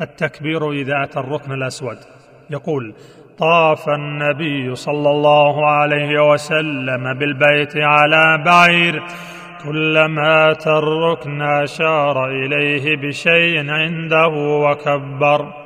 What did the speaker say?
التكبير إذا أتى الركن الأسود. يقول طاف النبي صلى الله عليه وسلم بالبيت على بعير كلما أتى الركن أشار إليه بشيء عنده وكبر.